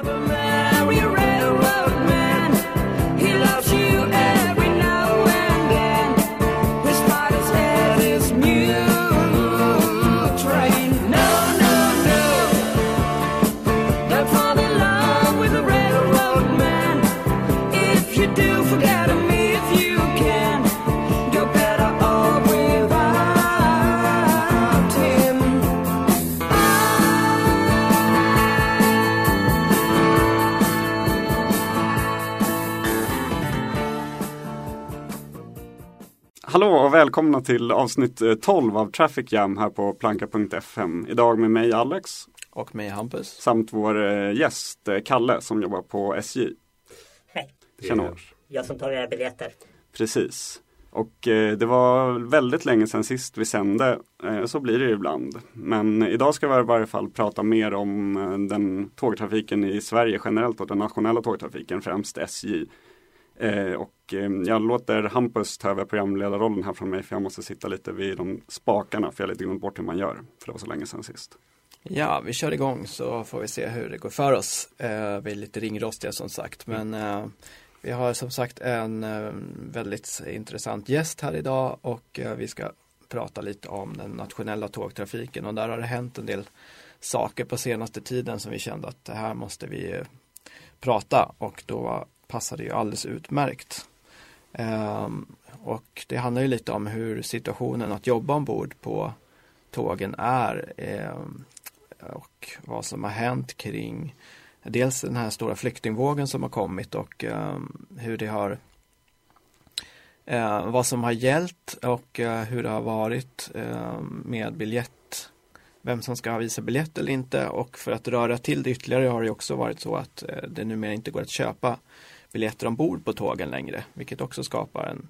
Never välkomna till avsnitt eh, 12 av Traffic Jam här på planka.fm. Idag med mig Alex Och mig Hampus. samt vår eh, gäst eh, Kalle som jobbar på SJ. Hej, Känner oss. jag som tar era biljetter. Precis. Och eh, det var väldigt länge sedan sist vi sände. Eh, så blir det ibland. Men idag ska vi i varje fall prata mer om eh, den tågtrafiken i Sverige generellt och den nationella tågtrafiken, främst SJ. Eh, och eh, jag låter Hampus ta över programledarrollen här från mig för jag måste sitta lite vid de spakarna för jag har lite glömt bort hur man gör. För det var så länge sedan sist. Ja, vi kör igång så får vi se hur det går för oss. Eh, vi är lite ringrostiga som sagt, men eh, vi har som sagt en eh, väldigt intressant gäst här idag och eh, vi ska prata lite om den nationella tågtrafiken och där har det hänt en del saker på senaste tiden som vi kände att det här måste vi prata och då passar det ju alldeles utmärkt. Ehm, och det handlar ju lite om hur situationen att jobba ombord på tågen är ehm, och vad som har hänt kring dels den här stora flyktingvågen som har kommit och ehm, hur det har vad som har gällt och eh, hur det har varit med biljett vem som ska visa biljett eller inte och för att röra till det ytterligare har det också varit så att eh, det numera inte går att köpa biljetter ombord på tågen längre vilket också skapar en,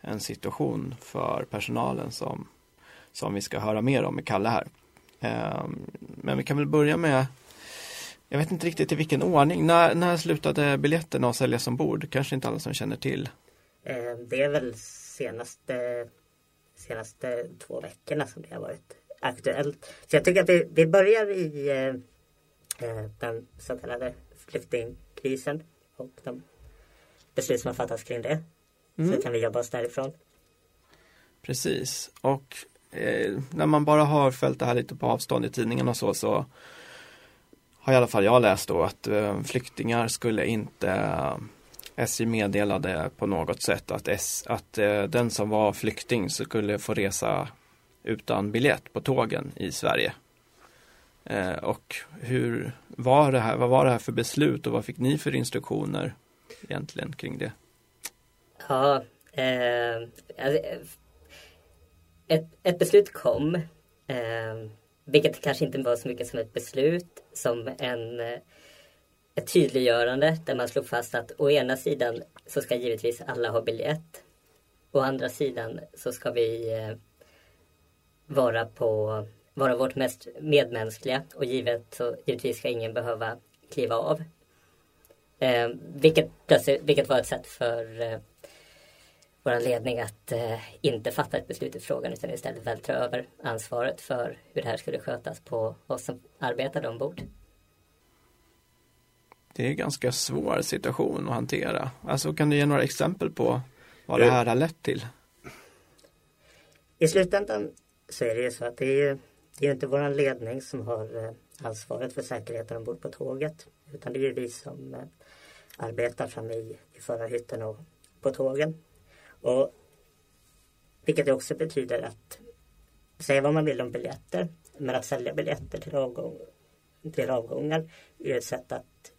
en situation för personalen som, som vi ska höra mer om med Kalle här. Ehm, men vi kan väl börja med Jag vet inte riktigt i vilken ordning. När, när slutade biljetterna att säljas ombord? Kanske inte alla som känner till. Eh, Det är väl senaste, senaste två veckorna som det har varit aktuellt. Så jag tycker att vi, vi börjar i eh, eh den så kallade flyktingkrisen och de beslut som har fattats kring det. Så kan vi jobba oss därifrån. Precis. Och eh, när man bara har följt det här lite på avstånd i tidningen och så, så har i alla fall jag läst då att eh, flyktingar skulle inte eh, SJ meddelade på något sätt att, S, att eh, den som var flykting skulle få resa utan biljett på tågen i Sverige. Eh, och hur var det här, vad var det här för beslut och vad fick ni för instruktioner egentligen kring det? Ja, eh, alltså, ett, ett beslut kom. Eh, vilket kanske inte var så mycket som ett beslut som en, eh, ett tydliggörande där man slog fast att å ena sidan så ska givetvis alla ha biljett. Å andra sidan så ska vi eh, vara på vara vårt mest medmänskliga och givet så givetvis ska ingen behöva kliva av. Eh, vilket, plötsligt- vilket var ett sätt för eh, vår ledning att eh, inte fatta ett beslut i frågan utan istället vältra över ansvaret för hur det här skulle skötas på oss som arbetade ombord. Det är en ganska svår situation att hantera. Alltså kan du ge några exempel på vad det här har lett till? I slutändan så är det ju så att det är ju, det är inte vår ledning som har eh, ansvaret för säkerheten ombord på tåget. Utan det är ju vi som eh, arbetar framme i, i förarhytten och på tågen. Och vilket också betyder att säga vad man vill om biljetter men att sälja biljetter till, avgång, till avgångar är ett sätt att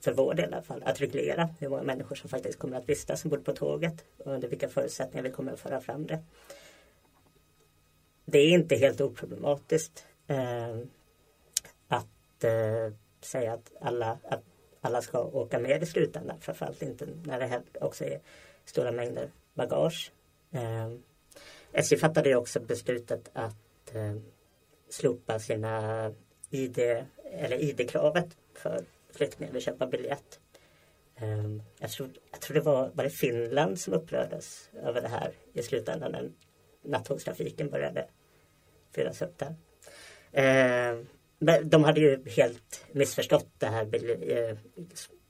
för vår del i alla fall, att reglera hur många människor som faktiskt kommer att vistas ombord på tåget och under vilka förutsättningar vi kommer att föra fram det det är inte helt oproblematiskt eh, att eh, säga att alla, att alla ska åka med i slutändan. Framförallt inte när det också är stora mängder bagage. Eh, SJ fattade ju också beslutet att eh, slopa sina ID, eller ID-kravet för flyktingar vid köpa biljett. Ehm, jag, tror, jag tror det var, var det Finland som upprördes över det här i slutändan när nattågstrafiken började fyllas upp där. Ehm, de hade ju helt missförstått det här eh,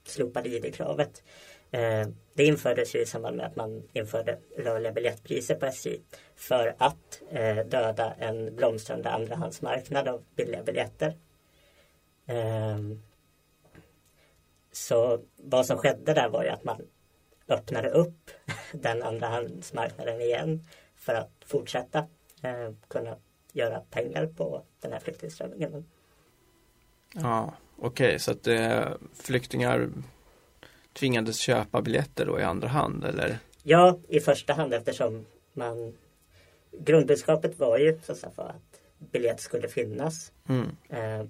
slopade ID-kravet. Eh, det infördes ju i samband med att man införde rörliga biljettpriser på SJ för att eh, döda en blomstrande andrahandsmarknad av billiga biljetter. Ehm, så vad som skedde där var ju att man öppnade upp den andrahandsmarknaden igen för att fortsätta kunna göra pengar på den här flyktingströmmen. Ja, okej, så att eh, flyktingar tvingades köpa biljetter då i andra hand eller? Ja, i första hand eftersom man Grundbudskapet var ju så att, att biljett skulle finnas. Mm. Eh,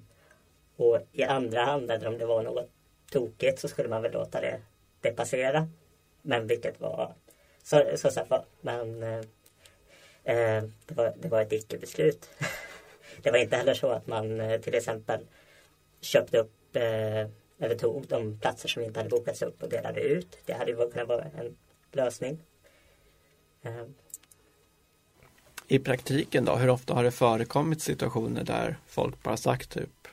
och i andra hand, eller om det var något tokigt så skulle man väl låta det, det passera. Men vilket var så, så, så var, men eh, eh, det, var, det var ett icke-beslut. det var inte heller så att man eh, till exempel köpte upp eh, eller tog de platser som inte hade bokats upp och delade ut. Det hade ju kunnat vara en lösning. Eh, I praktiken då, hur ofta har det förekommit situationer där folk bara sagt typ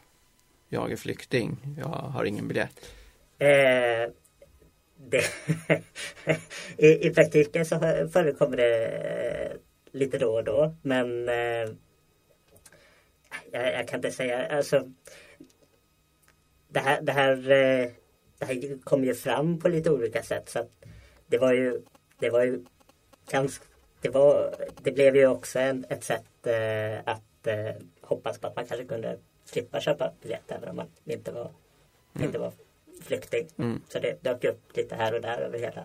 Jag är flykting, jag har ingen biljett. Eh, i, I praktiken så förekommer det eh, lite då och då men eh, jag, jag kan inte säga alltså det här, det här, eh, det här kom ju fram på lite olika sätt så att det var ju det var ju ganska det, var, det blev ju också en, ett sätt eh, att eh, hoppas på att man kanske kunde slippa köpa biljett även om man inte var, inte var flykting. Mm. Så det dök upp lite här och där över hela,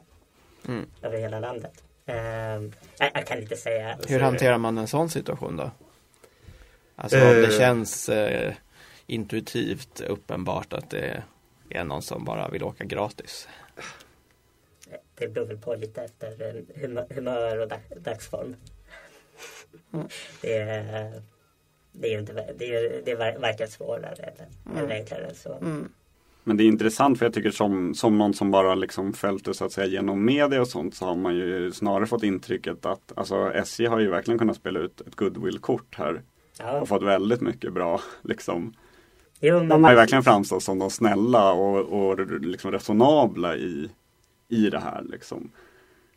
Mm. över hela landet. Ehm, jag, jag kan inte säga. Hur hanterar man en sån situation då? Alltså om det känns eh, intuitivt uppenbart att det är någon som bara vill åka gratis. Det beror väl på lite efter humör, och dag, dagsform. Det är, det är ju inte, det är, det är var- varken svårare eller, eller enklare så. Men det är intressant för jag tycker som, som någon som bara liksom följt det så att säga genom media och sånt så har man ju snarare fått intrycket att alltså SJ har ju verkligen kunnat spela ut ett goodwill-kort här Ja. och fått väldigt mycket bra liksom. Jo, De men, har ju verkligen framstått som de snälla och, och liksom resonabla i, i det här liksom.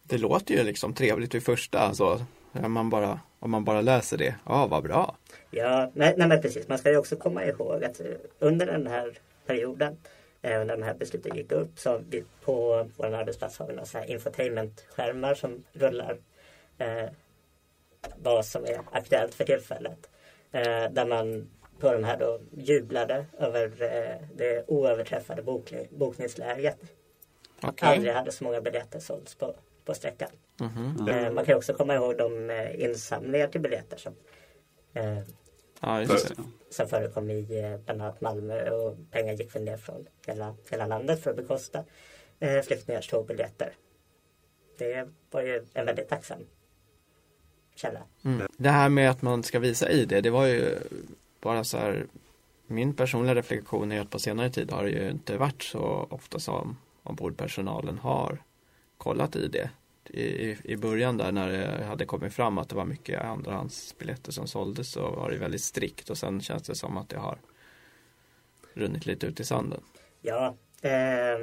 Det låter ju liksom trevligt vid första, alltså, om, man bara, om man bara läser det. Ja, vad bra. Ja, nej, nej men precis. Man ska ju också komma ihåg att eh, under den här perioden, eh, när de här besluten gick upp, så vi på vår arbetsplats har vi några så här infotainment-skärmar som rullar eh, vad som är aktuellt för tillfället. Eh, där man på de här då jublade över eh, det oöverträffade bokning, bokningsläget. Okej. Aldrig hade så många biljetter sålts på, på sträckan. Mhm. Eh, man kan också komma ihåg de eh, insamlingar till biljetter som eh, Ja, som förekom i bland annat Malmö och pengar gick väl ner från hela, hela landet för att bekosta eh, flyktingars tågbiljetter. Det var ju en väldigt tacksam källa. Mm. Det här med att man ska visa ID, det var ju bara så här Min personliga reflektion är att på senare tid har det ju inte varit så ofta som ombordpersonalen har kollat i I, i, I början där när det hade kommit fram att det var mycket andrahandsbiljetter som såldes så var det väldigt strikt och sen känns det som att det har runnit lite ut i sanden. Ja, eh,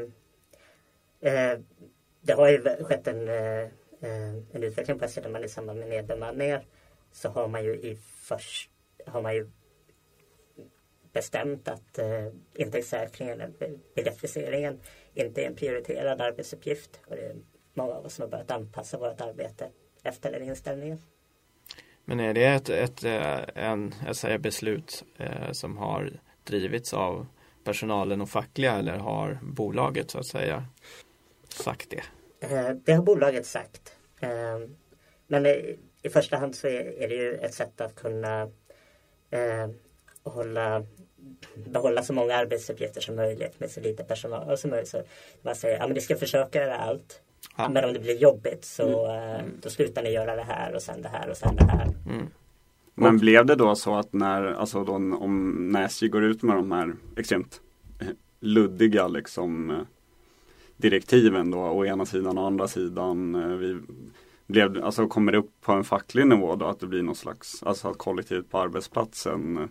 eh, det har ju skett en, eh, eh, en utveckling på SJ där i samband med nedbemanningar så har man ju i först har man ju bestämt att eh, intäktssäkringen eller biljettfixeringen inte är en prioriterad arbetsuppgift. Och det är många av oss som har börjat anpassa vårt arbete efter den inställningen. Men är det ett, ett, eh, en, jag säger beslut eh, som har drivits av personalen och fackliga eller har bolaget så att säga sagt det? Eh, Det har bolaget sagt. Eh, Men i i första hand så är är det ju ett sätt att kunna eh, hålla, behålla så många arbetsuppgifter som möjligt med så lite personal som möjligt. Så man säger, ja men ni ska försöka göra allt. Ja. Men om det blir jobbigt så eh, då slutar ni göra det här och sen det här och sen det här. Mm. Men blev det då så att när, alltså då, om, när SJ går ut med de här extremt luddiga liksom direktiven då, å ena sidan och andra sidan. eh, Vi, blev, alltså kommer det upp på en facklig nivå då att det blir någon slags, alltså att kollektivet på arbetsplatsen eh,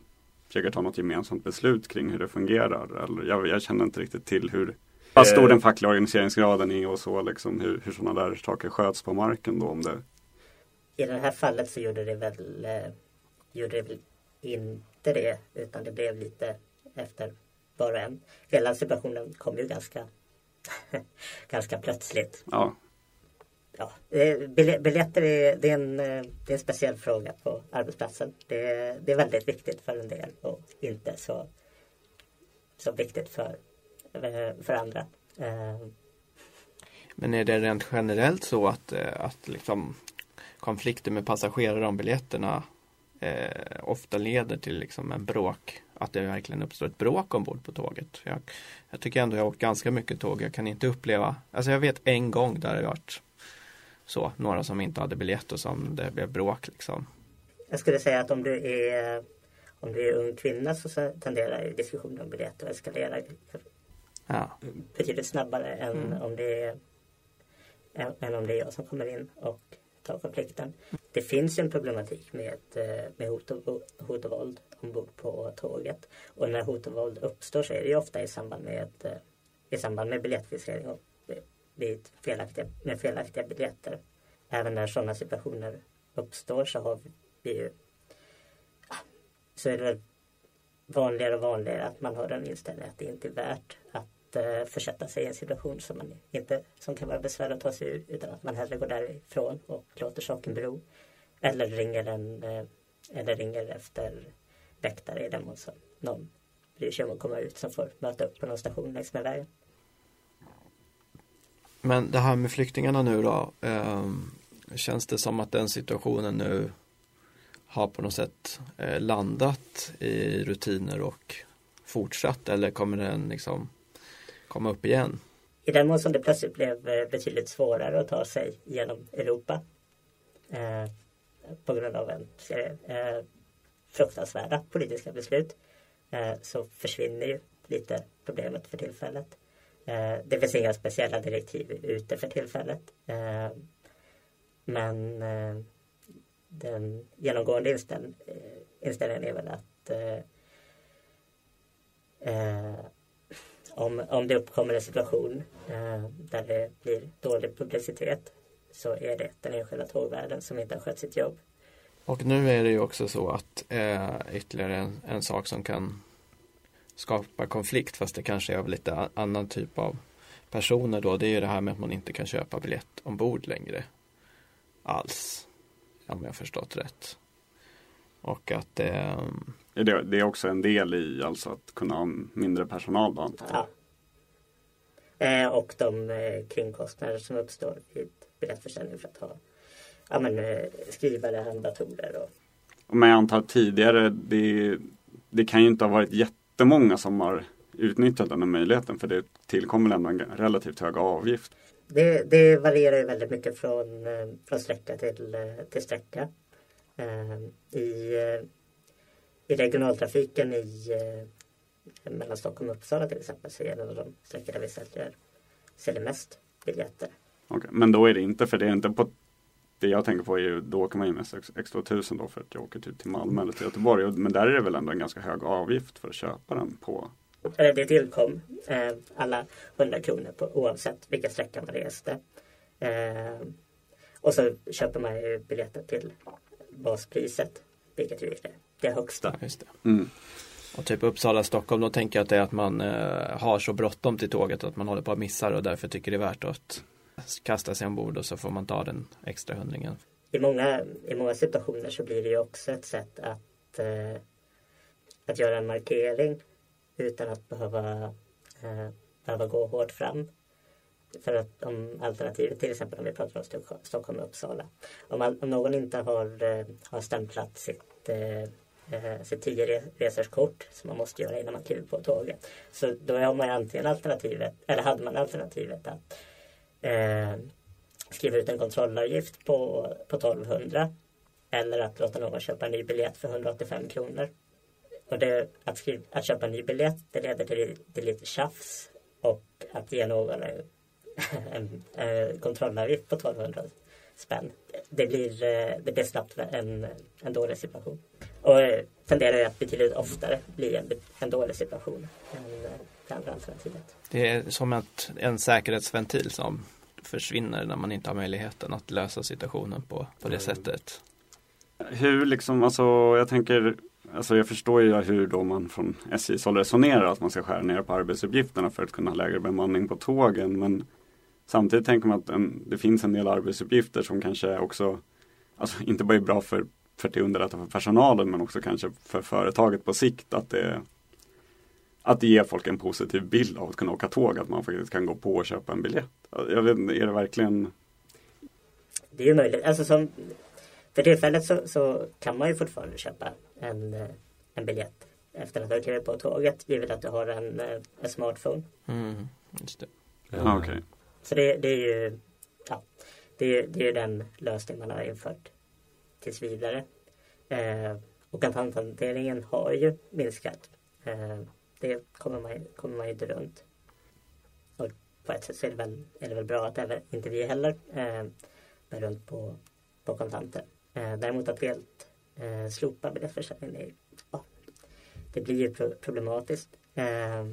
försöker ta något gemensamt beslut kring hur det fungerar. Eller, jag, jag känner inte riktigt till hur vad stor den fackliga organiseringsgraden är och så liksom hur, hur sådana där saker sköts på marken då om det I det här fallet så gjorde det väl, eh, gjorde det väl inte det utan det blev lite efter var och en. Hela situationen kom ju ganska, ganska plötsligt. ja, Ja, biljetter är, det är, en, det är en speciell fråga på arbetsplatsen. Det är, det är väldigt viktigt för en del och inte så, så viktigt för, eh, för andra. Eh. Men är det rent generellt så att, eh, att liksom konflikter med passagerare om biljetterna eh, ofta leder till liksom en bråk? Att det verkligen uppstår ett bråk ombord på tåget. Jag, jag tycker ändå jag har åkt ganska mycket tåg. Jag kan inte uppleva, alltså jag vet en gång där det varit så, några som inte hade biljett och som det blev bråk liksom. Jag skulle säga att om du är om du är ung kvinna så tenderar diskussionen om biljett att eskalera Ja, betydligt snabbare än, Mm. om det är, än, om det är jag som kommer in och tar konflikten. Det finns ju en problematik med, med hot, och, hot och våld ombord på tåget. Och när hot och våld uppstår så är det ju ofta i samband med, i samband med biljettfixering och vid felaktiga, med felaktiga biljetter. Även när sådana situationer uppstår så har vi ju så är det väl vanligare och vanligare att man har den inställningen att det inte är värt att uh, försätta sig i en situation som, man inte, som kan vara besvärlig att ta sig ur utan att man hellre går därifrån och låter saken bero. Eller ringer, en, uh, eller ringer efter väktare i den mån som någon bryr sig om att komma ut som får möta upp på någon station längs med vägen. Men det här med flyktingarna nu då. Ehm, känns det som att den situationen nu har på något sätt eh, landat i rutiner och fortsatt eller kommer den liksom komma upp igen? I den mån som det plötsligt blev eh, betydligt svårare att ta sig genom Europa eh, på grund av en serie eh, fruktansvärda politiska beslut eh, så försvinner ju lite problemet för tillfället. Eh, det finns inga speciella direktiv ute för tillfället. Eh, men eh, den genomgående inställ, eh, inställningen är väl att eh, eh, om, om det uppkommer en situation eh, där det blir dålig publicitet så är det den enskilda tågvärden som inte har skött sitt jobb. Och nu är det ju också så att eh, ytterligare en, en sak som kan skapa konflikt fast det kanske är av lite annan typ av personer då det är ju det här med att man inte kan köpa biljett ombord längre alls om jag har förstått rätt. Och att eh, är det, det är också en del i alltså att kunna ha mindre personal då antar jag. Ja. Eh, och de eh, kringkostnader som uppstår vid biljettförsäljning för att ha ja, men, eh, skrivare, handdatorer och Men jag antar tidigare, det, det kan ju inte ha varit jättemånga som har utnyttjat den här möjligheten för det tillkommer ändå en relativt hög avgift. Det, det varierar ju väldigt mycket från, eh, från sträcka till, eh, till sträcka. Eh, I, I regionaltrafiken i, mellan Stockholm och Uppsala till exempel så är det en av de sträckor där vi säljer, säljer mest biljetter. Okej, Men då är det inte, för det är inte på det jag tänker på är ju, då åker man ju mest X- X2000 då för att jag åker typ till Malmö eller till Göteborg. Men där är det väl ändå en ganska hög avgift för att köpa den på. Det tillkom eh, alla 100 kronor på, oavsett vilken sträcka man reste. Eh, och så köper man ju biljetter till baspriset, vilket ju är det, det högsta. just det. Mm. Och typ Uppsala, Stockholm, då tänker jag att det är att man eh, har så bråttom till tåget att man håller på att missa det och därför tycker det är värt att kasta sig ombord och så får man ta den extra hundringen. I många, I många situationer så blir det ju också ett sätt att, eh, att göra en markering utan att behöva, eh, behöva gå hårt fram. För att om alternativet, till exempel om vi pratar om Stockholm och Uppsala. Om, all, om någon inte har, eh, har stämplat sitt, eh, eh sitt tio reserskort som man måste göra innan man kliver på tåget. Så då har man antingen alternativet, eller hade man alternativet att eh, skriva ut en kontrollavgift på, på 1200 eller att låta någon köpa en ny biljett för 185 kronor. Och det, att, skriva, att köpa en ny biljett det leder till, till lite tjafs och att ge någon en, en, en kontrollavgift på 1200 spänn. Det blir, eh, det blir snabbt en, en dålig situation. Och eh, tenderar att betydligt oftare bli en, en dålig situation än eh, det andra alternativet. Det är som att en säkerhetsventil som försvinner när man inte har möjligheten att lösa situationen på, på det Mm. sättet. Hur liksom, alltså jag tänker, alltså jag förstår ju hur då man från SJs håll resonerar att man ska skära ner på arbetsuppgifterna för att kunna ha lägre bemanning på tågen. Men samtidigt tänker man att en, det finns en del arbetsuppgifter som kanske också, alltså inte bara är bra för, för att det underlättar för personalen men också kanske för företaget på sikt att det att det ger folk en positiv bild av att kunna åka tåg, att man faktiskt kan gå på och köpa en biljett. Jag vet, inte, är det verkligen Det är ju möjligt. Alltså som, för tillfället så, så kan man ju fortfarande köpa en, en biljett efter att ha klivit på tåget givet att du har en, en smartphone. Mm, just det. Ah, okej. Så det, det är ju ja, det, är- det är den lösning man har infört tills vidare. Eh, och kontanthanteringen har ju minskat. Eh, det kommer man, kommer man ju inte runt. Och på ett sätt så är det väl, är det väl bra att även inte vi heller eh, bär runt på, på kontanter. Eh, däremot att helt eh, slopa biljettförsäljningen, det, ja, det blir ju pro- problematiskt. Eh,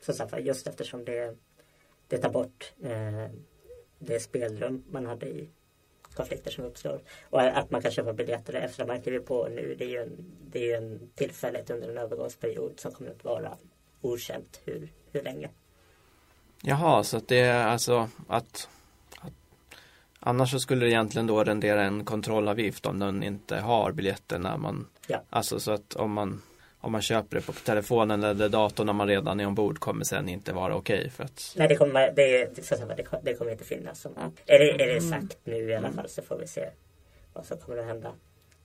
som sagt just eftersom det det tar bort eh, det spelrum man hade i konflikter som uppstår. Och att man kan köpa biljetter efter att man kliver på nu det är ju en, det är ju en tillfälligt under en övergångsperiod som kommer att vara okänt hur, hur länge. Jaha, så att det är alltså att, att Annars så skulle det egentligen då rendera en kontrollavgift om den inte har biljetter när man Ja. Alltså så att om man om man köper det på telefonen eller datorn när man redan är ombord kommer sen inte vara okej för att Nej det kommer, det, det, ko- det kommer inte finnas. Som, är, det, är det sagt nu i alla fall så får vi se vad som kommer att hända.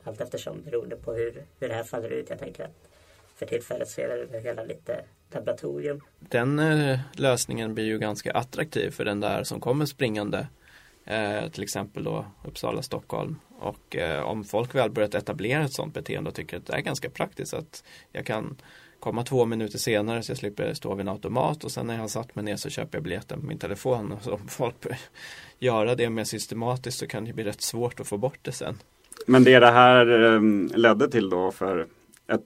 Allt eftersom beroende på hur, hur det här faller ut. Jag tänker att för tillfället så är det hela lite laboratorium. Den eh, lösningen blir ju ganska attraktiv för den där som kommer springande eh, till exempel då Uppsala, Stockholm och eh, om folk väl börjat etablera ett sådant beteende och tycker att det är ganska praktiskt att jag kan komma två minuter senare så jag slipper stå vid en automat och sen när jag har satt mig ner så köper jag biljetten på min telefon och så om folk börjar göra det mer systematiskt så kan det bli rätt svårt att få bort det sen. Men det det här ehm, ledde till då för ett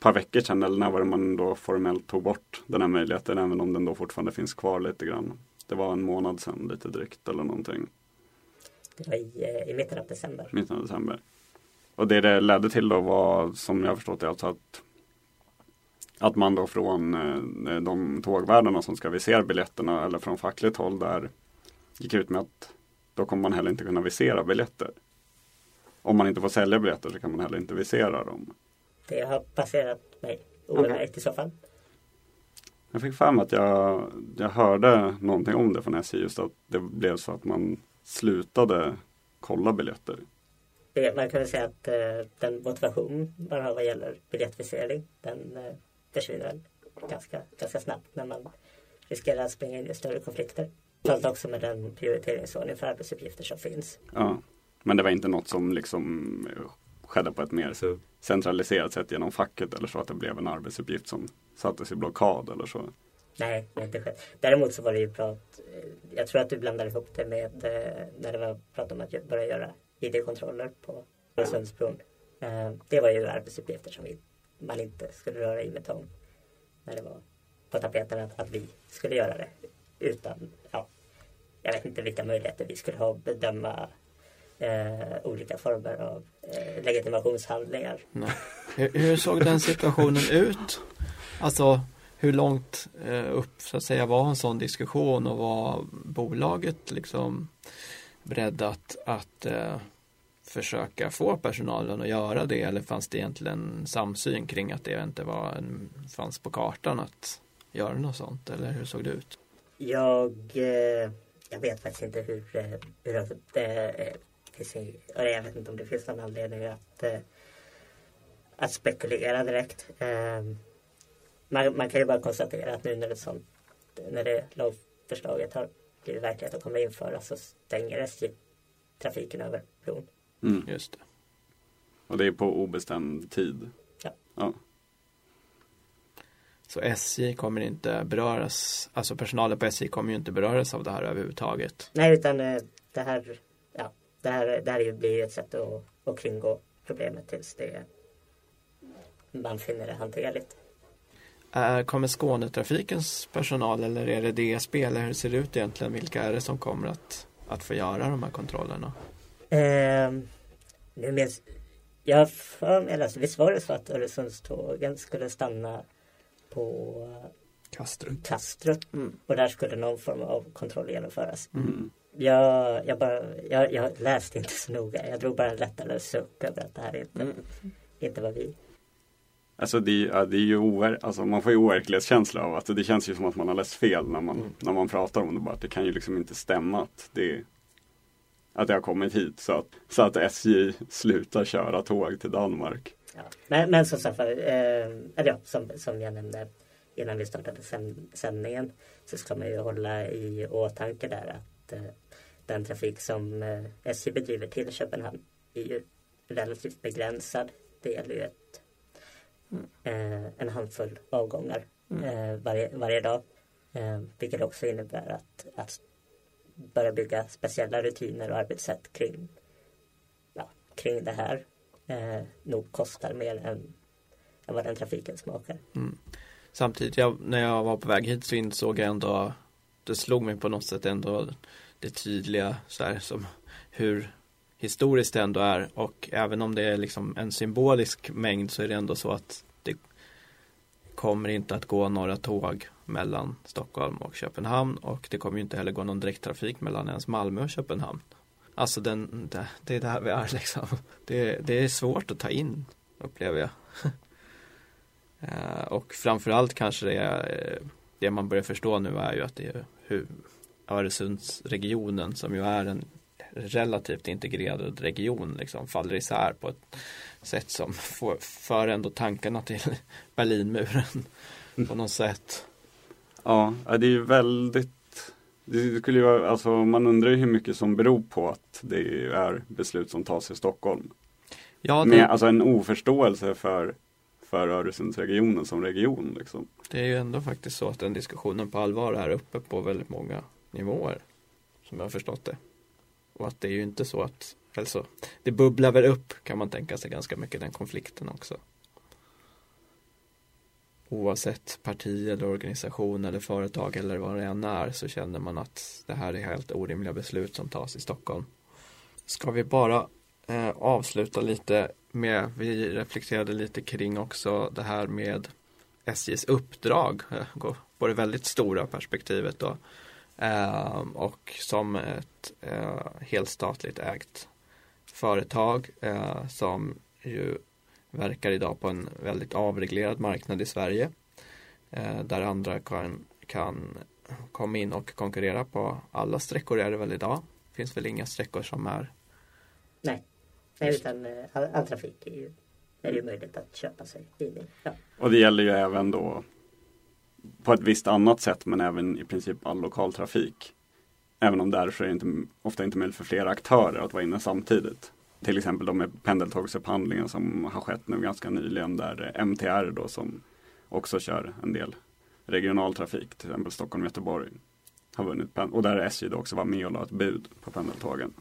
par veckor sedan, eller när var det man då formellt tog bort den här möjligheten, även om den då fortfarande finns kvar lite grann. Det var en månad sedan lite drygt eller någonting, var i, eh, i mitten av december. mitten av december. Och det det ledde till då var, som jag förstått det, alltså att att man då från eh, de tågvärdarna som ska visera biljetterna eller från fackligt håll där gick ut med att då kommer man heller inte kunna visera biljetter. Om man inte får sälja biljetter så kan man heller inte visera dem. Det har passerat mig obemärkt i så fall. Jag fick mig att jag, jag hörde någonting om det från SJ, just att det blev så att man slutade kolla biljetter. Man kan väl säga att eh, den motivation man har vad gäller biljettvisering den eh, försvinner ganska, ganska snabbt när man riskerar att springa in i större konflikter. Framförallt också med den prioriteringsordning för arbetsuppgifter som finns. Ja. Men det var inte något som liksom eh, skedde på ett mer centraliserat sätt genom facket eller så att det blev en arbetsuppgift som sattes i blockad eller så. Nej, det har inte skett. Däremot så var det ju prat, eh, jag tror att du blandade ihop det med eh, när det var prat om att börja göra ID-kontroller på Öresundsbron. Eh, det var ju arbetsuppgifter som vi, man inte skulle röra i med tång. När det var på tapeten att, att vi skulle göra det. Utan, ja, jag vet inte vilka möjligheter vi skulle ha att bedöma eh, olika former av eh, legitimationshandlingar. Nej. Hur såg den situationen ut? Alltså hur långt eh, upp så att säga var en sån diskussion och var bolaget liksom beredd att, att eh, försöka få personalen att göra det eller fanns det egentligen samsyn kring att det inte var en, fanns på kartan att göra något sånt eller hur såg det ut? Jag, eh, jag vet faktiskt inte hur, eh, hur det eh, finns jag vet inte om det finns någon anledning att, eh, att spekulera direkt. Eh, man, man kan ju bara konstatera att nu när det, sånt, när det lagförslaget har blivit verklighet och kommer införas så stänger SJ trafiken över bron. Mm. Just det. Och det är på obestämd tid. Ja. ja. Så SJ kommer inte beröras, alltså personalen på SJ kommer ju inte beröras av det här överhuvudtaget. Nej utan eh, det här, ja, det här, det här blir ju ett sätt att, att kringgå problemet tills det man finner det hanterligt. Är, kommer Skånetrafikens personal eller är det DSB eller hur ser det ut egentligen? Vilka är det som kommer att, att få göra de här kontrollerna? Eh, nu minns jag för mig, alltså, visst var det så att Öresundstågen skulle stanna på Kastrup. Kastrup Mm. och där skulle någon form av kontroll genomföras. Mm. Jag, jag, bara, jag, jag läste inte så noga. Jag drog bara en lättare suck över att det här inte, Mm. inte var vi. Alltså det, ja, det är ju over, alltså man får ju overklighetskänsla av att det känns ju som att man har läst fel när man, Mm. när man pratar om det. Bara det kan ju liksom inte stämma att det, att det har kommit hit så att, så att SJ slutar köra tåg till Danmark. Ja. Men, men som sagt eh, eller ja, som, som jag nämnde innan vi startade sänd, sändningen så ska man ju hålla i åtanke där att eh, den trafik som eh, SJ bedriver till Köpenhamn är ju relativt begränsad. Det gäller ju ett, eh, en handfull avgångar eh, varje, varje dag. Eh, vilket också innebär att, att börja bygga speciella rutiner och arbetssätt kring, ja, kring det här eh, nog kostar mer än, än vad den trafiken smakar. Samtidigt, jag, när jag var på väg hit så insåg jag ändå Det slog mig på något sätt ändå Det tydliga så här som Hur historiskt det ändå är och även om det är liksom en symbolisk mängd så är det ändå så att det kommer inte att gå några tåg mellan Stockholm och Köpenhamn och det kommer ju inte heller gå någon direkttrafik mellan ens Malmö och Köpenhamn. Alltså den, det, det är där vi är liksom. Det, det är svårt att ta in upplever jag. Eh, och framförallt kanske det är det man börjar förstå nu är ju att det är hur Öresundsregionen som ju är en relativt integrerad region liksom faller isär på ett sätt som får, för ändå tankarna till Berlinmuren på något sätt. Ja, det är ju väldigt det skulle ju vara, alltså man undrar ju hur mycket som beror på att det är beslut som tas i Stockholm. Ja, Med det, alltså en oförståelse för, för Öresundsregionen som region. Liksom. det är ju ändå faktiskt så att den diskussionen på allvar är uppe på väldigt många nivåer. Som jag har förstått det. Och att det är ju inte så att, alltså, det bubblar väl upp kan man tänka sig ganska mycket den konflikten också. Oavsett parti eller organisation eller företag eller vad det än är så känner man att det här är helt orimliga beslut som tas i Stockholm. Ska vi bara eh, avsluta lite med, vi reflekterade lite kring också det här med SJs uppdrag eh, på det väldigt stora perspektivet då. Eh, och som ett eh, helstatligt ägt företag eh, som ju verkar idag på en väldigt avreglerad marknad i Sverige. Eh, där andra kan, kan komma in och konkurrera på alla sträckor är det väl idag. Finns väl inga sträckor som är Nej, Nej utan eh, all, all trafik är ju, är ju möjligt att köpa sig i. Ja. Och det gäller ju även då på ett visst annat sätt men även i princip all lokaltrafik. Även om där så är det inte, ofta inte möjligt för flera aktörer att vara inne samtidigt. Till exempel de med pendeltågsupphandlingen som har skett nu ganska nyligen där MTR då som också kör en del regionaltrafik, till exempel Stockholm-Göteborg har vunnit och där SJ då också var med och la ett bud på pendeltågen.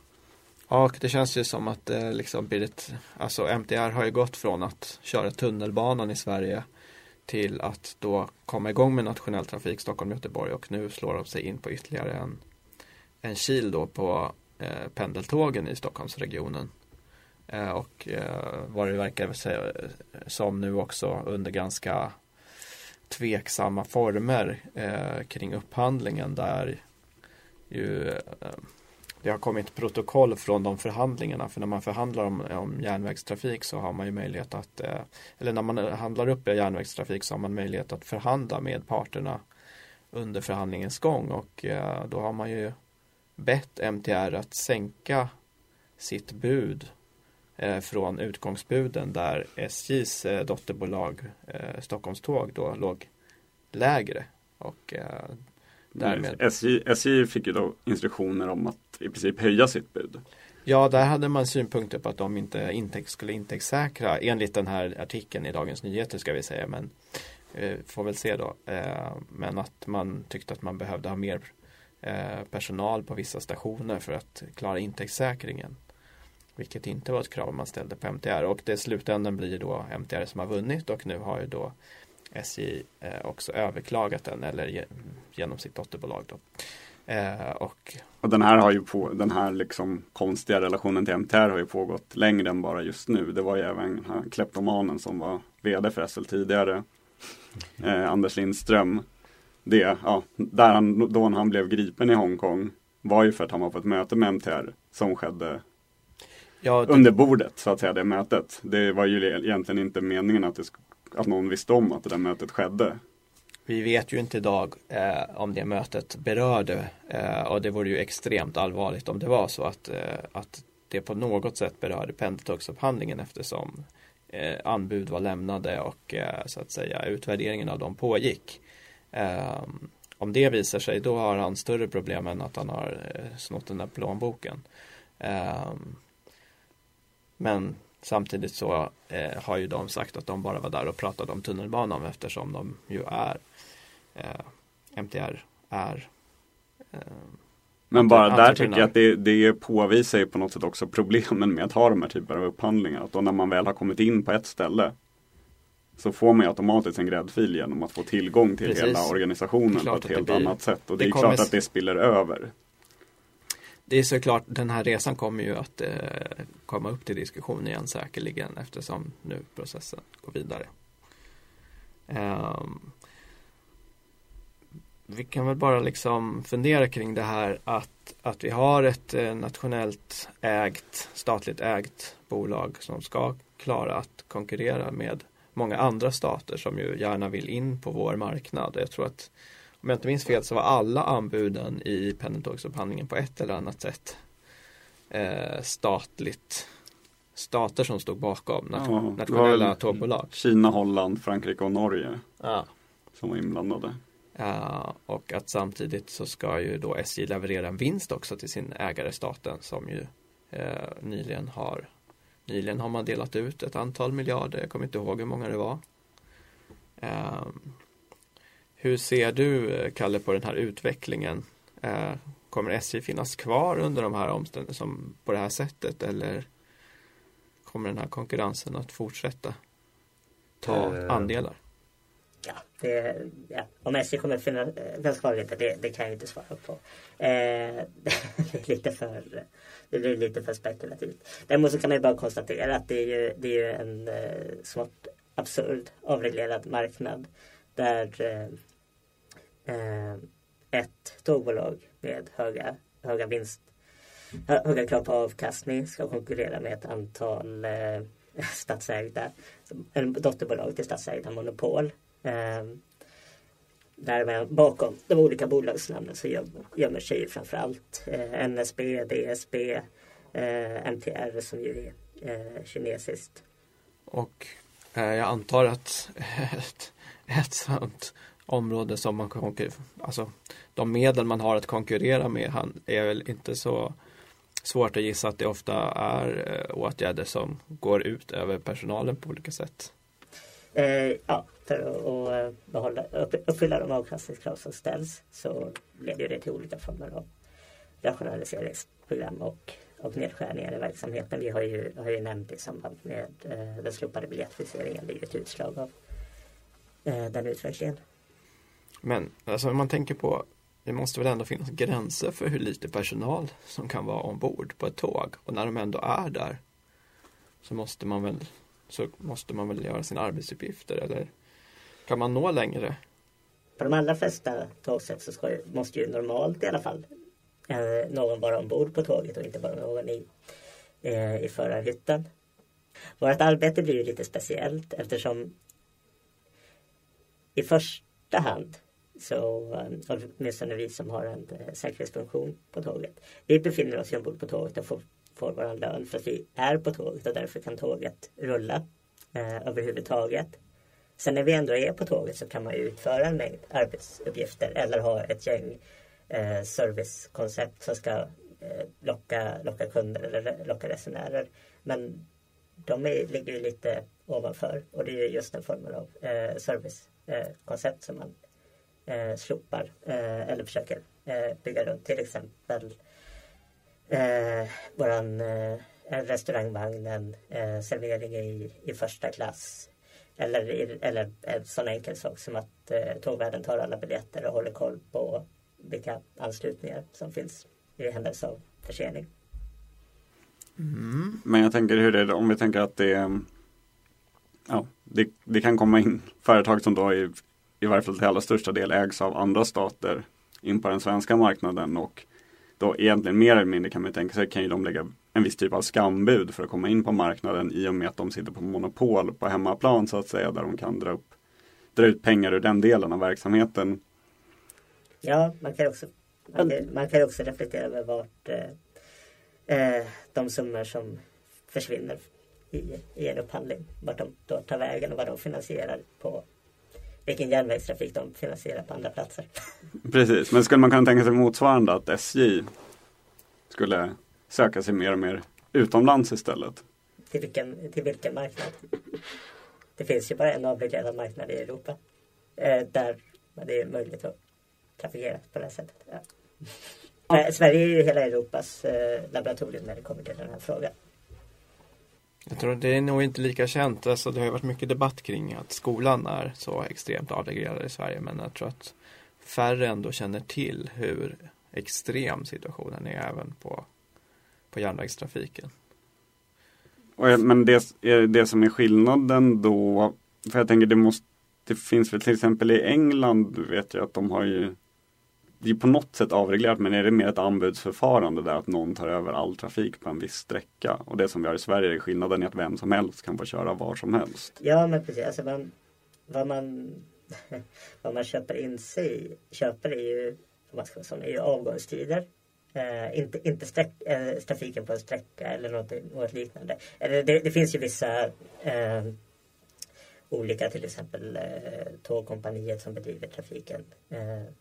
Ja, och det känns ju som att det liksom blir ett, alltså MTR har ju gått från att köra tunnelbanan i Sverige till att då komma igång med nationell trafik Stockholm-Göteborg och nu slår de sig in på ytterligare en, en kil då på eh, pendeltågen i Stockholmsregionen. Eh, och eh, vad det verkar säga, eh, som nu också under ganska tveksamma former eh, kring upphandlingen där ju eh, det har kommit protokoll från de förhandlingarna. För när man förhandlar om, om järnvägstrafik så har man ju möjlighet att eh, eller när man handlar upp järnvägstrafik så har man möjlighet att förhandla med parterna under förhandlingens gång. Och eh, då har man ju bett MTR att sänka sitt bud eh, från utgångsbuden där SJs eh, dotterbolag eh, Stockholmståg då låg lägre. Och eh, Därmed. SJ, SJ fick ju då instruktioner om att i princip höja sitt bud. Ja, där hade man synpunkter på att de inte intäkt, skulle intäktssäkra enligt den här artikeln i Dagens Nyheter ska vi säga. Men eh, får väl se då. Eh, men att man tyckte att man behövde ha mer eh, personal på vissa stationer för att klara intäktssäkringen. vilket inte var ett krav man ställde på MTR och det i slutändan blir då MTR som har vunnit och nu har ju då SJ eh, också överklagat den eller ge, genom sitt dotterbolag då. Eh, och Och den här har ju på, den här liksom konstiga relationen till MTR har ju pågått längre än bara just nu. Det var ju även här kleptomanen som var vd för SL tidigare. Eh, Anders Lindström. Det, ja, där han, då han blev gripen i Hongkong var ju för att han var på ett möte med MTR som skedde ja, det- under bordet så att säga det mötet. Det var ju egentligen inte meningen att, det, sk- att någon visste om att det där mötet skedde. Vi vet ju inte idag eh, om det mötet berörde eh, och det vore ju extremt allvarligt om det var så att, eh, att det på något sätt berörde pendeltågsupphandlingen eftersom eh, anbud var lämnade och eh, så att säga utvärderingen av dem pågick. Eh, om det visar sig då har han större problem än att han har eh, snott den där plånboken. Eh, men samtidigt så eh, har ju de sagt att de bara var där och pratade om tunnelbanan eftersom de ju är eh, MTR är eh, Men bara där tycker jag att det, det påvisar ju på något sätt också problemen med att ha de här typerna av upphandlingar. Att då när man väl har kommit in på ett ställe så får man ju automatiskt en gräddfil genom att få tillgång till Precis. hela organisationen på ett helt blir- annat sätt. Och det, det är kommer klart att det spiller över. Det är såklart, den här resan kommer ju att eh, komma upp till diskussion igen säkerligen eftersom nu processen går vidare. Eh, vi kan väl bara liksom fundera kring det här att, att vi har ett eh, nationellt ägt, statligt ägt bolag som ska klara att konkurrera med många andra stater som ju gärna vill in på vår marknad. Jag tror att om jag inte minns fel så var alla anbuden i pendeltågsupphandlingen på ett eller annat sätt eh, statligt stater som stod bakom Ja, nationella tågbolag. Kina, Holland, Frankrike och Norge Ja. som var inblandade. Eh, och att samtidigt så ska ju då SJ leverera en vinst också till sin ägare staten som ju eh, nyligen har Nyligen har man delat ut ett antal miljarder, jag kommer inte ihåg hur många det var. Eh, hur ser du, eh, Kalle, på den här utvecklingen? Eh, kommer SJ finnas kvar under de här omständigheterna som på det här sättet eller kommer den här konkurrensen att fortsätta ta Eh, andelar? Ja, det, ja. Om SJ kommer att finnas kvar inte, det, det kan jag inte svara på. Eh, det, är lite för, det blir lite för spekulativt. Däremot så kan man ju bara konstatera att det är ju, det är ju en eh, smått absurd avreglerad marknad där eh, eh ett tågbolag med höga, höga vinst höga krav på avkastning ska konkurrera med ett antal eh, statsägda dotterbolag till statsägda monopol. Eh, där bakom de olika bolagsnamnen så gömmer sig framförallt eh, NSB, DSB, eh, MTR som ju är eh, kinesiskt. Och eh, jag antar att ett, sånt område som man konkurrerar, alltså de medel man har att konkurrera med han är väl inte så svårt att gissa att det ofta är eh, åtgärder som går ut över personalen på olika sätt. Eh, ja, för att eh, behålla, upp, uppfylla de avkastningskrav som ställs så leder det till olika former av rationaliseringsprogram och, och nedskärningar i verksamheten. Vi har ju, har ju nämnt i samband med eh, den slopade biljettfixeringen. Det är ju ett utslag av den utvecklingen. Men alltså om man tänker på det måste väl ändå finnas gränser för hur lite personal som kan vara ombord på ett tåg och när de ändå är där så måste man väl så måste man väl göra sina arbetsuppgifter eller kan man nå längre? På de allra flesta tågsätt så ska, måste ju normalt i alla fall eh, någon vara ombord på tåget och inte bara någon i, eh, i förarhytten. Vårt arbete blir ju lite speciellt eftersom i första hand så, eh, åtminstone vi som har en eh, säkerhetsfunktion på tåget. Vi befinner oss ju ombord på tåget och får, får vår lön för att vi är på tåget och därför kan tåget rulla eh, överhuvudtaget. Sen när vi ändå är på tåget så kan man ju utföra en mängd arbetsuppgifter eller ha ett gäng eh, servicekoncept som ska eh, locka, locka kunder eller locka resenärer. Men de är, ligger ju lite ovanför och det är just den formen av eh, service koncept som man eh, slopar eh, eller försöker eh, bygga runt. Till exempel eh, våran eh, en restaurangvagn, eh, servering i, i första klass. Eller, eller en sån enkel sak som att eh, tågvärden tar alla biljetter och håller koll på vilka anslutningar som finns i händelse av försening. Men jag tänker hur det är om vi tänker att det är Ja, det, det kan komma in företag som då i, i varje fall till allra största del ägs av andra stater in på den svenska marknaden och då egentligen mer eller mindre kan man tänka sig kan ju de lägga en viss typ av skambud för att komma in på marknaden i och med att de sitter på monopol på hemmaplan så att säga där de kan dra upp dra ut pengar ur den delen av verksamheten. Ja, man kan också, man kan, man kan också reflektera över vart eh, eh de summor som försvinner i, i en upphandling, vart de då tar vägen och vad de finansierar på vilken järnvägstrafik de finansierar på andra platser. Precis, men skulle man kunna tänka sig motsvarande att SJ skulle söka sig mer och mer utomlands istället? till, vilken, till vilken marknad? Det finns ju bara en avreglerad marknad i Europa eh, där det är möjligt att trafikera på det här sättet. Ja. Eh, Sverige är ju hela Europas eh, laboratorium när det kommer till den här frågan. Jag tror det är nog inte lika känt. Alltså, det har ju varit mycket debatt kring att skolan är så extremt avreglerad i Sverige. Men jag tror att färre ändå känner till hur extrem situationen är även på, på järnvägstrafiken. Eh, men det, eh, det som är skillnaden då, för jag tänker det måste, det finns väl till exempel i England vet jag att de har ju det är på något sätt avreglerat men är det mer ett anbudsförfarande där att någon tar över all trafik på en viss sträcka och det som vi har i Sverige är skillnaden i att vem som helst kan få köra var som helst. Ja men precis, alltså man, vad, man, vad man köper in sig i, köper är ju, man ska säga, är ju avgångstider. Eh, inte inte sträck, eh, trafiken på en sträcka eller något, något liknande. Eller det, det finns ju vissa eh, olika till exempel eh, Tågkompaniet som bedriver trafiken eh,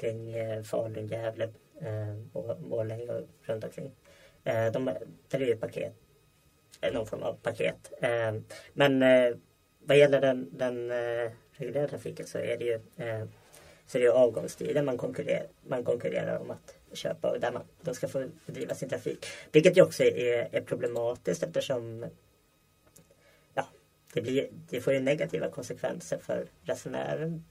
kring eh, Falun, Gävle, eh, och Borlänge och runt omkring. Eh, de, där är ju paket någon form av paket. Men vad gäller den, den reguljära trafiken så är det ju, så det är avgångstider man konkurrerar, man konkurrerar om att köpa och där man då ska få bedriva sin trafik. Vilket ju också är, är problematiskt eftersom ja, det, blir, det får ju negativa konsekvenser för resenären.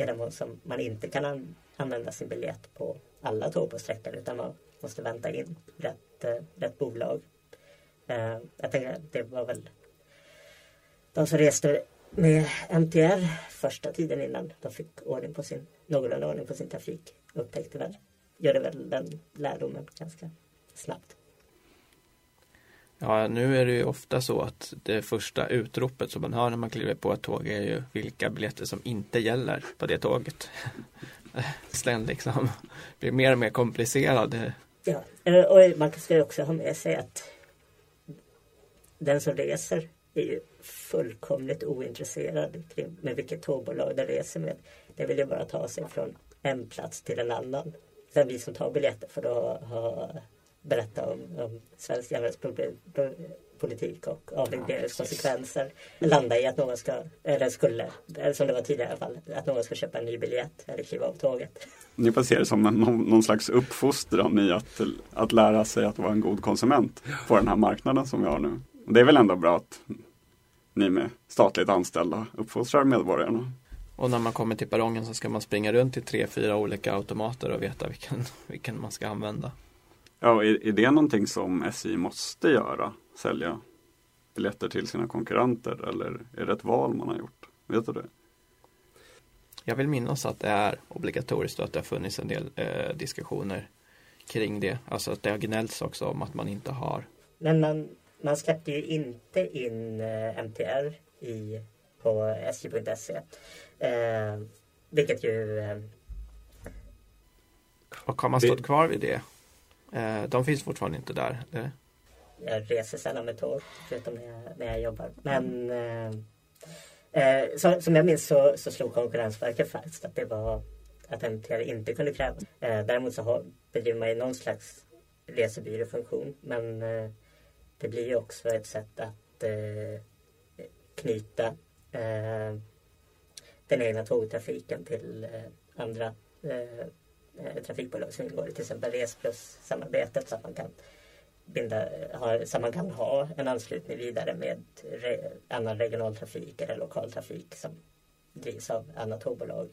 I den mån som man inte kan an, använda sin biljett på alla tåg på sträckan utan man måste vänta in rätt, eh, rätt bolag. Eh, jag tänker att det var väl de som reste med MTR första tiden innan de fick ordning på sin, någorlunda ordning på sin trafik upptäckte väl, gjorde väl den lärdomen ganska snabbt. Ja, nu är det ju ofta så att det första utropet som man hör när man kliver på ett tåg är ju vilka biljetter som inte gäller på det tåget. Sen liksom blir mer och mer komplicerad. Ja, och man ska ju också ha med sig att den som reser är ju fullkomligt ointresserad kring med vilket tågbolag den reser med. Det vill ju bara ta sig från en plats till en annan. Sen vi som tar biljetter får då ha, berätta om, om svensk järnvägspolitik och avregleringskonsekvenser. Landa i att någon ska, eller skulle, eller som det var tidigare i alla fall, att någon ska köpa en ny biljett eller kliva av tåget. Ni får se det som en, någon, någon slags uppfostran i att, att lära sig att vara en god konsument på den här marknaden som vi har nu. Och det är väl ändå bra att ni med statligt anställda uppfostrar medborgarna. Och när man kommer till perrongen så ska man springa runt till tre, fyra olika automater och veta vilken, vilken man ska använda. Ja, är, är det någonting som SJ måste göra? Sälja biljetter till sina konkurrenter eller är det ett val man har gjort? Vet du det? Jag vill minnas att det är obligatoriskt och att det har funnits en del eh, diskussioner kring det. Alltså att det har gnällts också om att man inte har Men man, man släppte ju inte in eh, MTR i, på sj.se. Eh, vilket ju eh, Och har man Det- stått kvar vid det? Eh, de finns fortfarande inte där. eller? jag reser sällan med tåg förutom när jag, när jag jobbar. Men eh, eh, som, som jag minns så, så slog Konkurrensverket fast att det var att MTR inte kunde krävas. Eh, däremot så har, bedriver man ju någon slags resebyråfunktion. Men eh, det blir ju också ett sätt att eh, knyta eh, den egna tågtrafiken till eh, andra eh, Eh, trafikbolag som ingår i till exempel Resplus-samarbetet så att man kan binda, ha, så man kan ha en anslutning vidare med re, annan regionaltrafik eller lokaltrafik som drivs av annat tågbolag.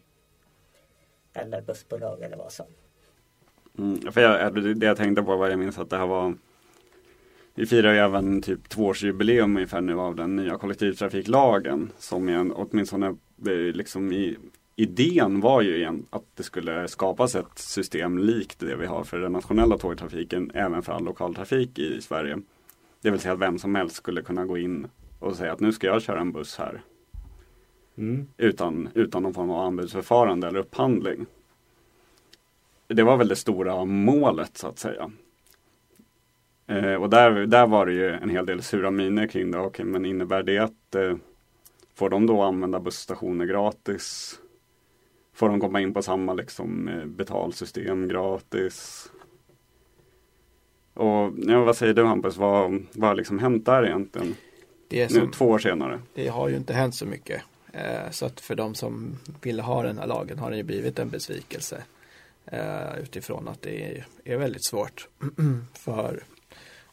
Eller bussbolag eller vad som. Mm, för jag, det jag tänkte på var jag minns att det här var Vi firar ju även typ tvåårsjubileum ungefär nu av den nya kollektivtrafiklagen som är åtminstone liksom i idén var ju igen att det skulle skapas ett system likt det vi har för den nationella tågtrafiken även för all lokaltrafik i Sverige. Det vill säga att vem som helst skulle kunna gå in och säga att nu ska jag köra en buss här. Mm. Utan, utan någon form av anbudsförfarande eller upphandling. Det var väl det stora målet så att säga. Eh, och där, där var det ju en hel del sura miner kring det. Okej, men innebär det att eh, får de då använda busstationer gratis? Får de komma in på samma liksom, eh, betalsystem gratis? Och ja, vad säger du Hampus, vad, vad har liksom hänt där egentligen? Det, är Nu, som, två år senare. det har ju inte hänt så mycket. Eh, så att för de som ville ha den här lagen har den ju blivit en besvikelse. Eh, utifrån att det är, är väldigt svårt för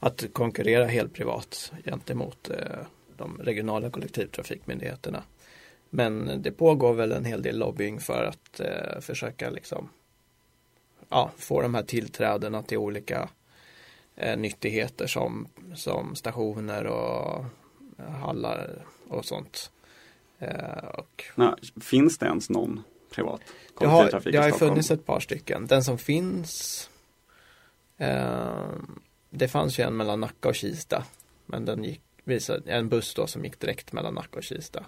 att konkurrera helt privat gentemot eh, de regionala kollektivtrafikmyndigheterna. Men det pågår väl en hel del lobbying för att eh, försöka liksom ja, få de här tillträdena till olika eh, nyttigheter som, som stationer och hallar och sånt. Eh, och Nej, finns det ens någon privat det har, kollektivtrafik det har i ju Stockholm? funnits ett par stycken. Den som finns eh, Det fanns ju en mellan Nacka och Kista. Men den gick, visade, en buss då som gick direkt mellan Nacka och Kista.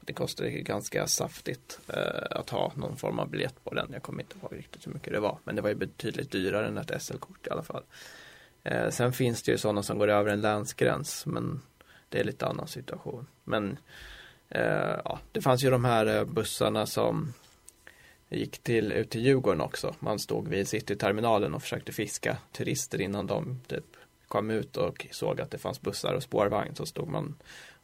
Det kostar ganska saftigt eh, att ha någon form av biljett på den. Jag kommer inte ihåg riktigt hur mycket det var. Men det var ju betydligt dyrare än ett SL-kort i alla fall. Eh, sen finns det ju sådana som går över en länsgräns. Men det är lite annan situation. Men eh, ja, det fanns ju de här eh, bussarna som gick till, ut till Djurgården också. Man stod vid Cityterminalen och försökte fiska turister innan de typ kom ut och såg att det fanns bussar och spårvagn. Så stod man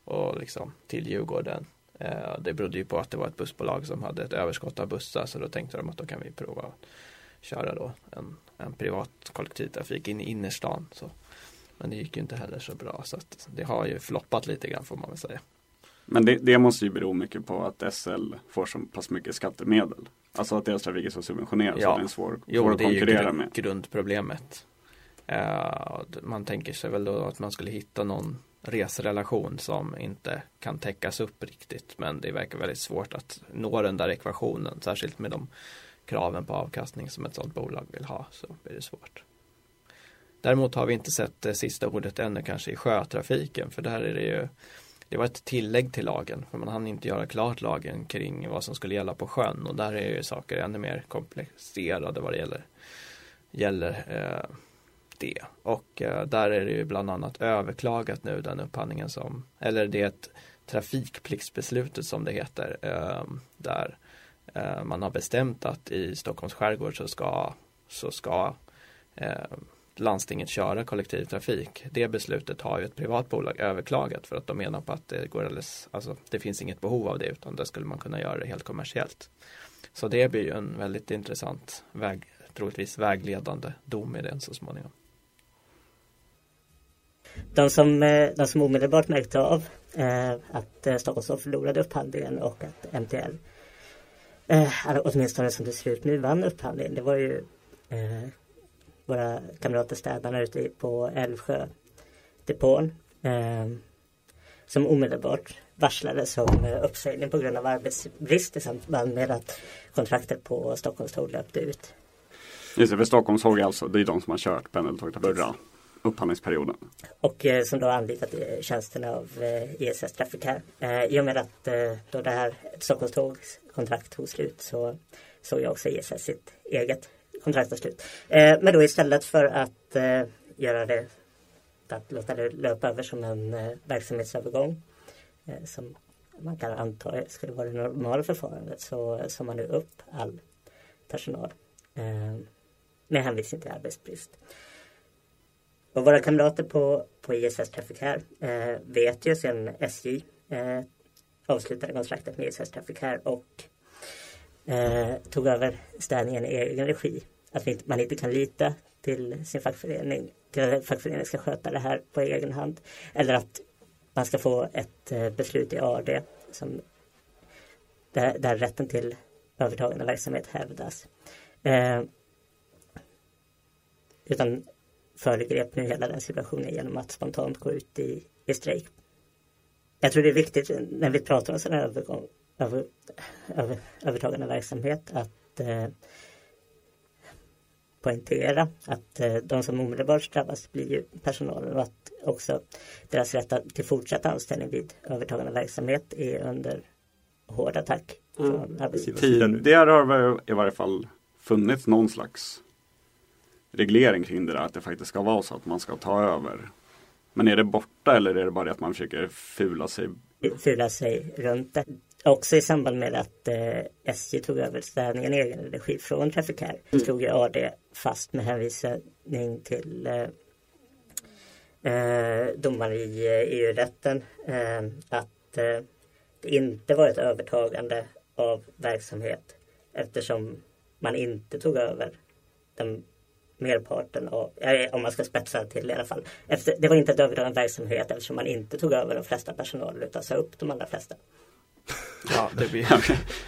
och liksom till Djurgården. Eh, det berodde ju på att det var ett bussbolag som hade ett överskott av bussar så då tänkte de att då kan vi prova att köra då en, en privat kollektivtrafik in i innerstan. Så. Men det gick ju inte heller så bra så att det har ju floppat lite grann får man väl säga. Men det, det måste ju bero mycket på att SL får så pass mycket skattemedel. Alltså att deras trafik är så subventionerad så Ja. att den är svår, svår Jo, att det är ju konkurrera grund, med. grundproblemet. Eh, man tänker sig väl då att man skulle hitta någon resrelation som inte kan täckas upp riktigt. Men det verkar väldigt svårt att nå den där ekvationen. Särskilt med de kraven på avkastning som ett sådant bolag vill ha. Så blir det svårt. Däremot har vi inte sett det sista ordet ännu kanske i sjötrafiken. För där är det ju det var ett tillägg till lagen. För man hann inte göra klart lagen kring vad som skulle gälla på sjön. Och där är ju saker ännu mer komplicerade vad det gäller, gäller eh, det. Och eh, där är det ju bland annat överklagat nu den upphandlingen som, eller det är ett trafikpliktsbeslutet som det heter. Ehm, eh, där man har bestämt att i Stockholms skärgård så ska, så ska ehm, landstinget köra kollektivtrafik. Det beslutet har ju ett privat bolag överklagat för att de menar på att det går alldeles, alltså det finns inget behov av det utan det skulle man kunna göra det helt kommersiellt. Så det blir ju en väldigt intressant väg, troligtvis vägledande dom i den så småningom. De som, eh, de som omedelbart märkte av eh, att eh, Stockholms stad förlorade upphandlingen och att MTL eh, åtminstone som det ser ut nu vann upphandlingen. Det var ju eh, våra kamrater städarna ute på Älvsjö depån eh, som omedelbart varslades om uppsägning på grund av arbetsbrist i samband med att kontraktet på Stockholms tåg löpte ut. Just det, för Stockholms tåg alltså, det är de som har kört pendeltågtrafik förra upphandlingsperioden. och eh, som då anlitat eh, tjänsterna av eh, ESS Trafficare. Eh, I och med att eh, då det här Stockholmstågs kontrakt tog slut så såg jag också ESS sitt eget kontrakt ta slut. Eh, men då istället för att eh, göra det att låta det löpa över som en eh, verksamhetsövergång eh, som man kan anta skulle vara det normala förfarandet så eh, sa man nu upp all personal eh, med hänvisning till arbetsbrist. Och våra kamrater på, på ISS Trafficare eh, vet ju sedan SJ eh, avslutade kontraktet med ISS Traffic Care och eh, tog över städningen i egen regi att man inte kan lita till sin fackförening, till att fackföreningen ska sköta det här på egen hand. Eller att man ska få ett eh, beslut i AD som där, där rätten till övertagande verksamhet hävdas. Eh, utan föregrep nu hela den situationen genom att spontant gå ut i, i strejk. Jag tror det är viktigt när vi pratar om sådana här övergång, över, över, övertagande verksamhet att eh, poängtera att eh, de som omedelbart drabbas blir ju personalen och att också deras rätt till fortsatt anställning vid övertagande verksamhet är under hård attack från arbetsgivaren. Tidigare har det i varje fall funnits någon slags reglering kring det där att det faktiskt ska vara så att man ska ta över. Men är det borta eller är det bara det att man försöker fula sig? fula sig runt det. Också i samband med att eh, SJ tog över städningen i egen regi från Trafikär mm. ju AD fast med hänvisning till eh, eh, domar i eh, EU-rätten eh, att eh, det inte var ett övertagande av verksamhet eftersom man inte tog över den merparten av, om man ska spetsa till i alla fall. Efter, det var inte ett övertagande verksamhet eftersom man inte tog över de flesta personal utan sa upp de allra flesta. Ja, det blir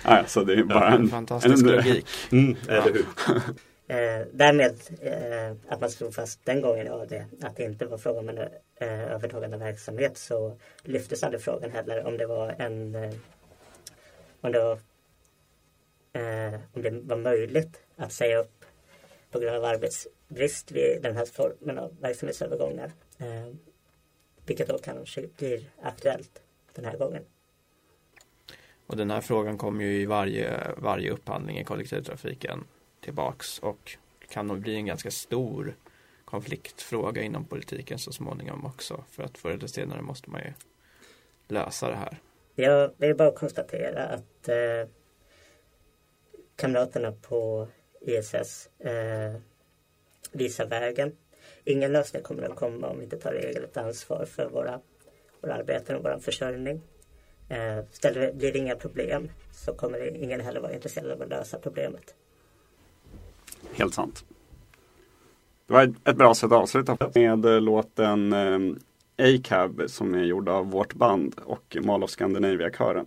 ja, så det är bara en fantastisk en, logik. Mm, eller hur? Eh, därmed eh, att man slog fast den gången ja, det, att det inte var fråga om en eh, övertagande verksamhet så lyftes aldrig frågan heller om det var en eh, om det var eh, om det var möjligt att säga upp på grund av arbetsbrist vid den här formen av verksamhetsövergångar. Eh, vilket då kanske blir aktuellt den här gången. Och den här frågan kommer ju i varje, varje upphandling i kollektivtrafiken tillbaks och kan nog bli en ganska stor konfliktfråga inom politiken så småningom också. För att förr eller senare måste man ju lösa det här. Ja, det är bara konstatera att eh, kamraterna på ISS eh, visar vägen. Ingen lösning kommer att komma om vi inte tar eget ansvar för våra, våra arbeten och vår försörjning. Eh, ställer, blir det inga problem så kommer det, ingen heller vara intresserad av att lösa problemet. Helt sant. Det var ett bra sätt att avsluta med låten eh, A-cab som är gjord av vårt band och Mall of Scandinavia-kören.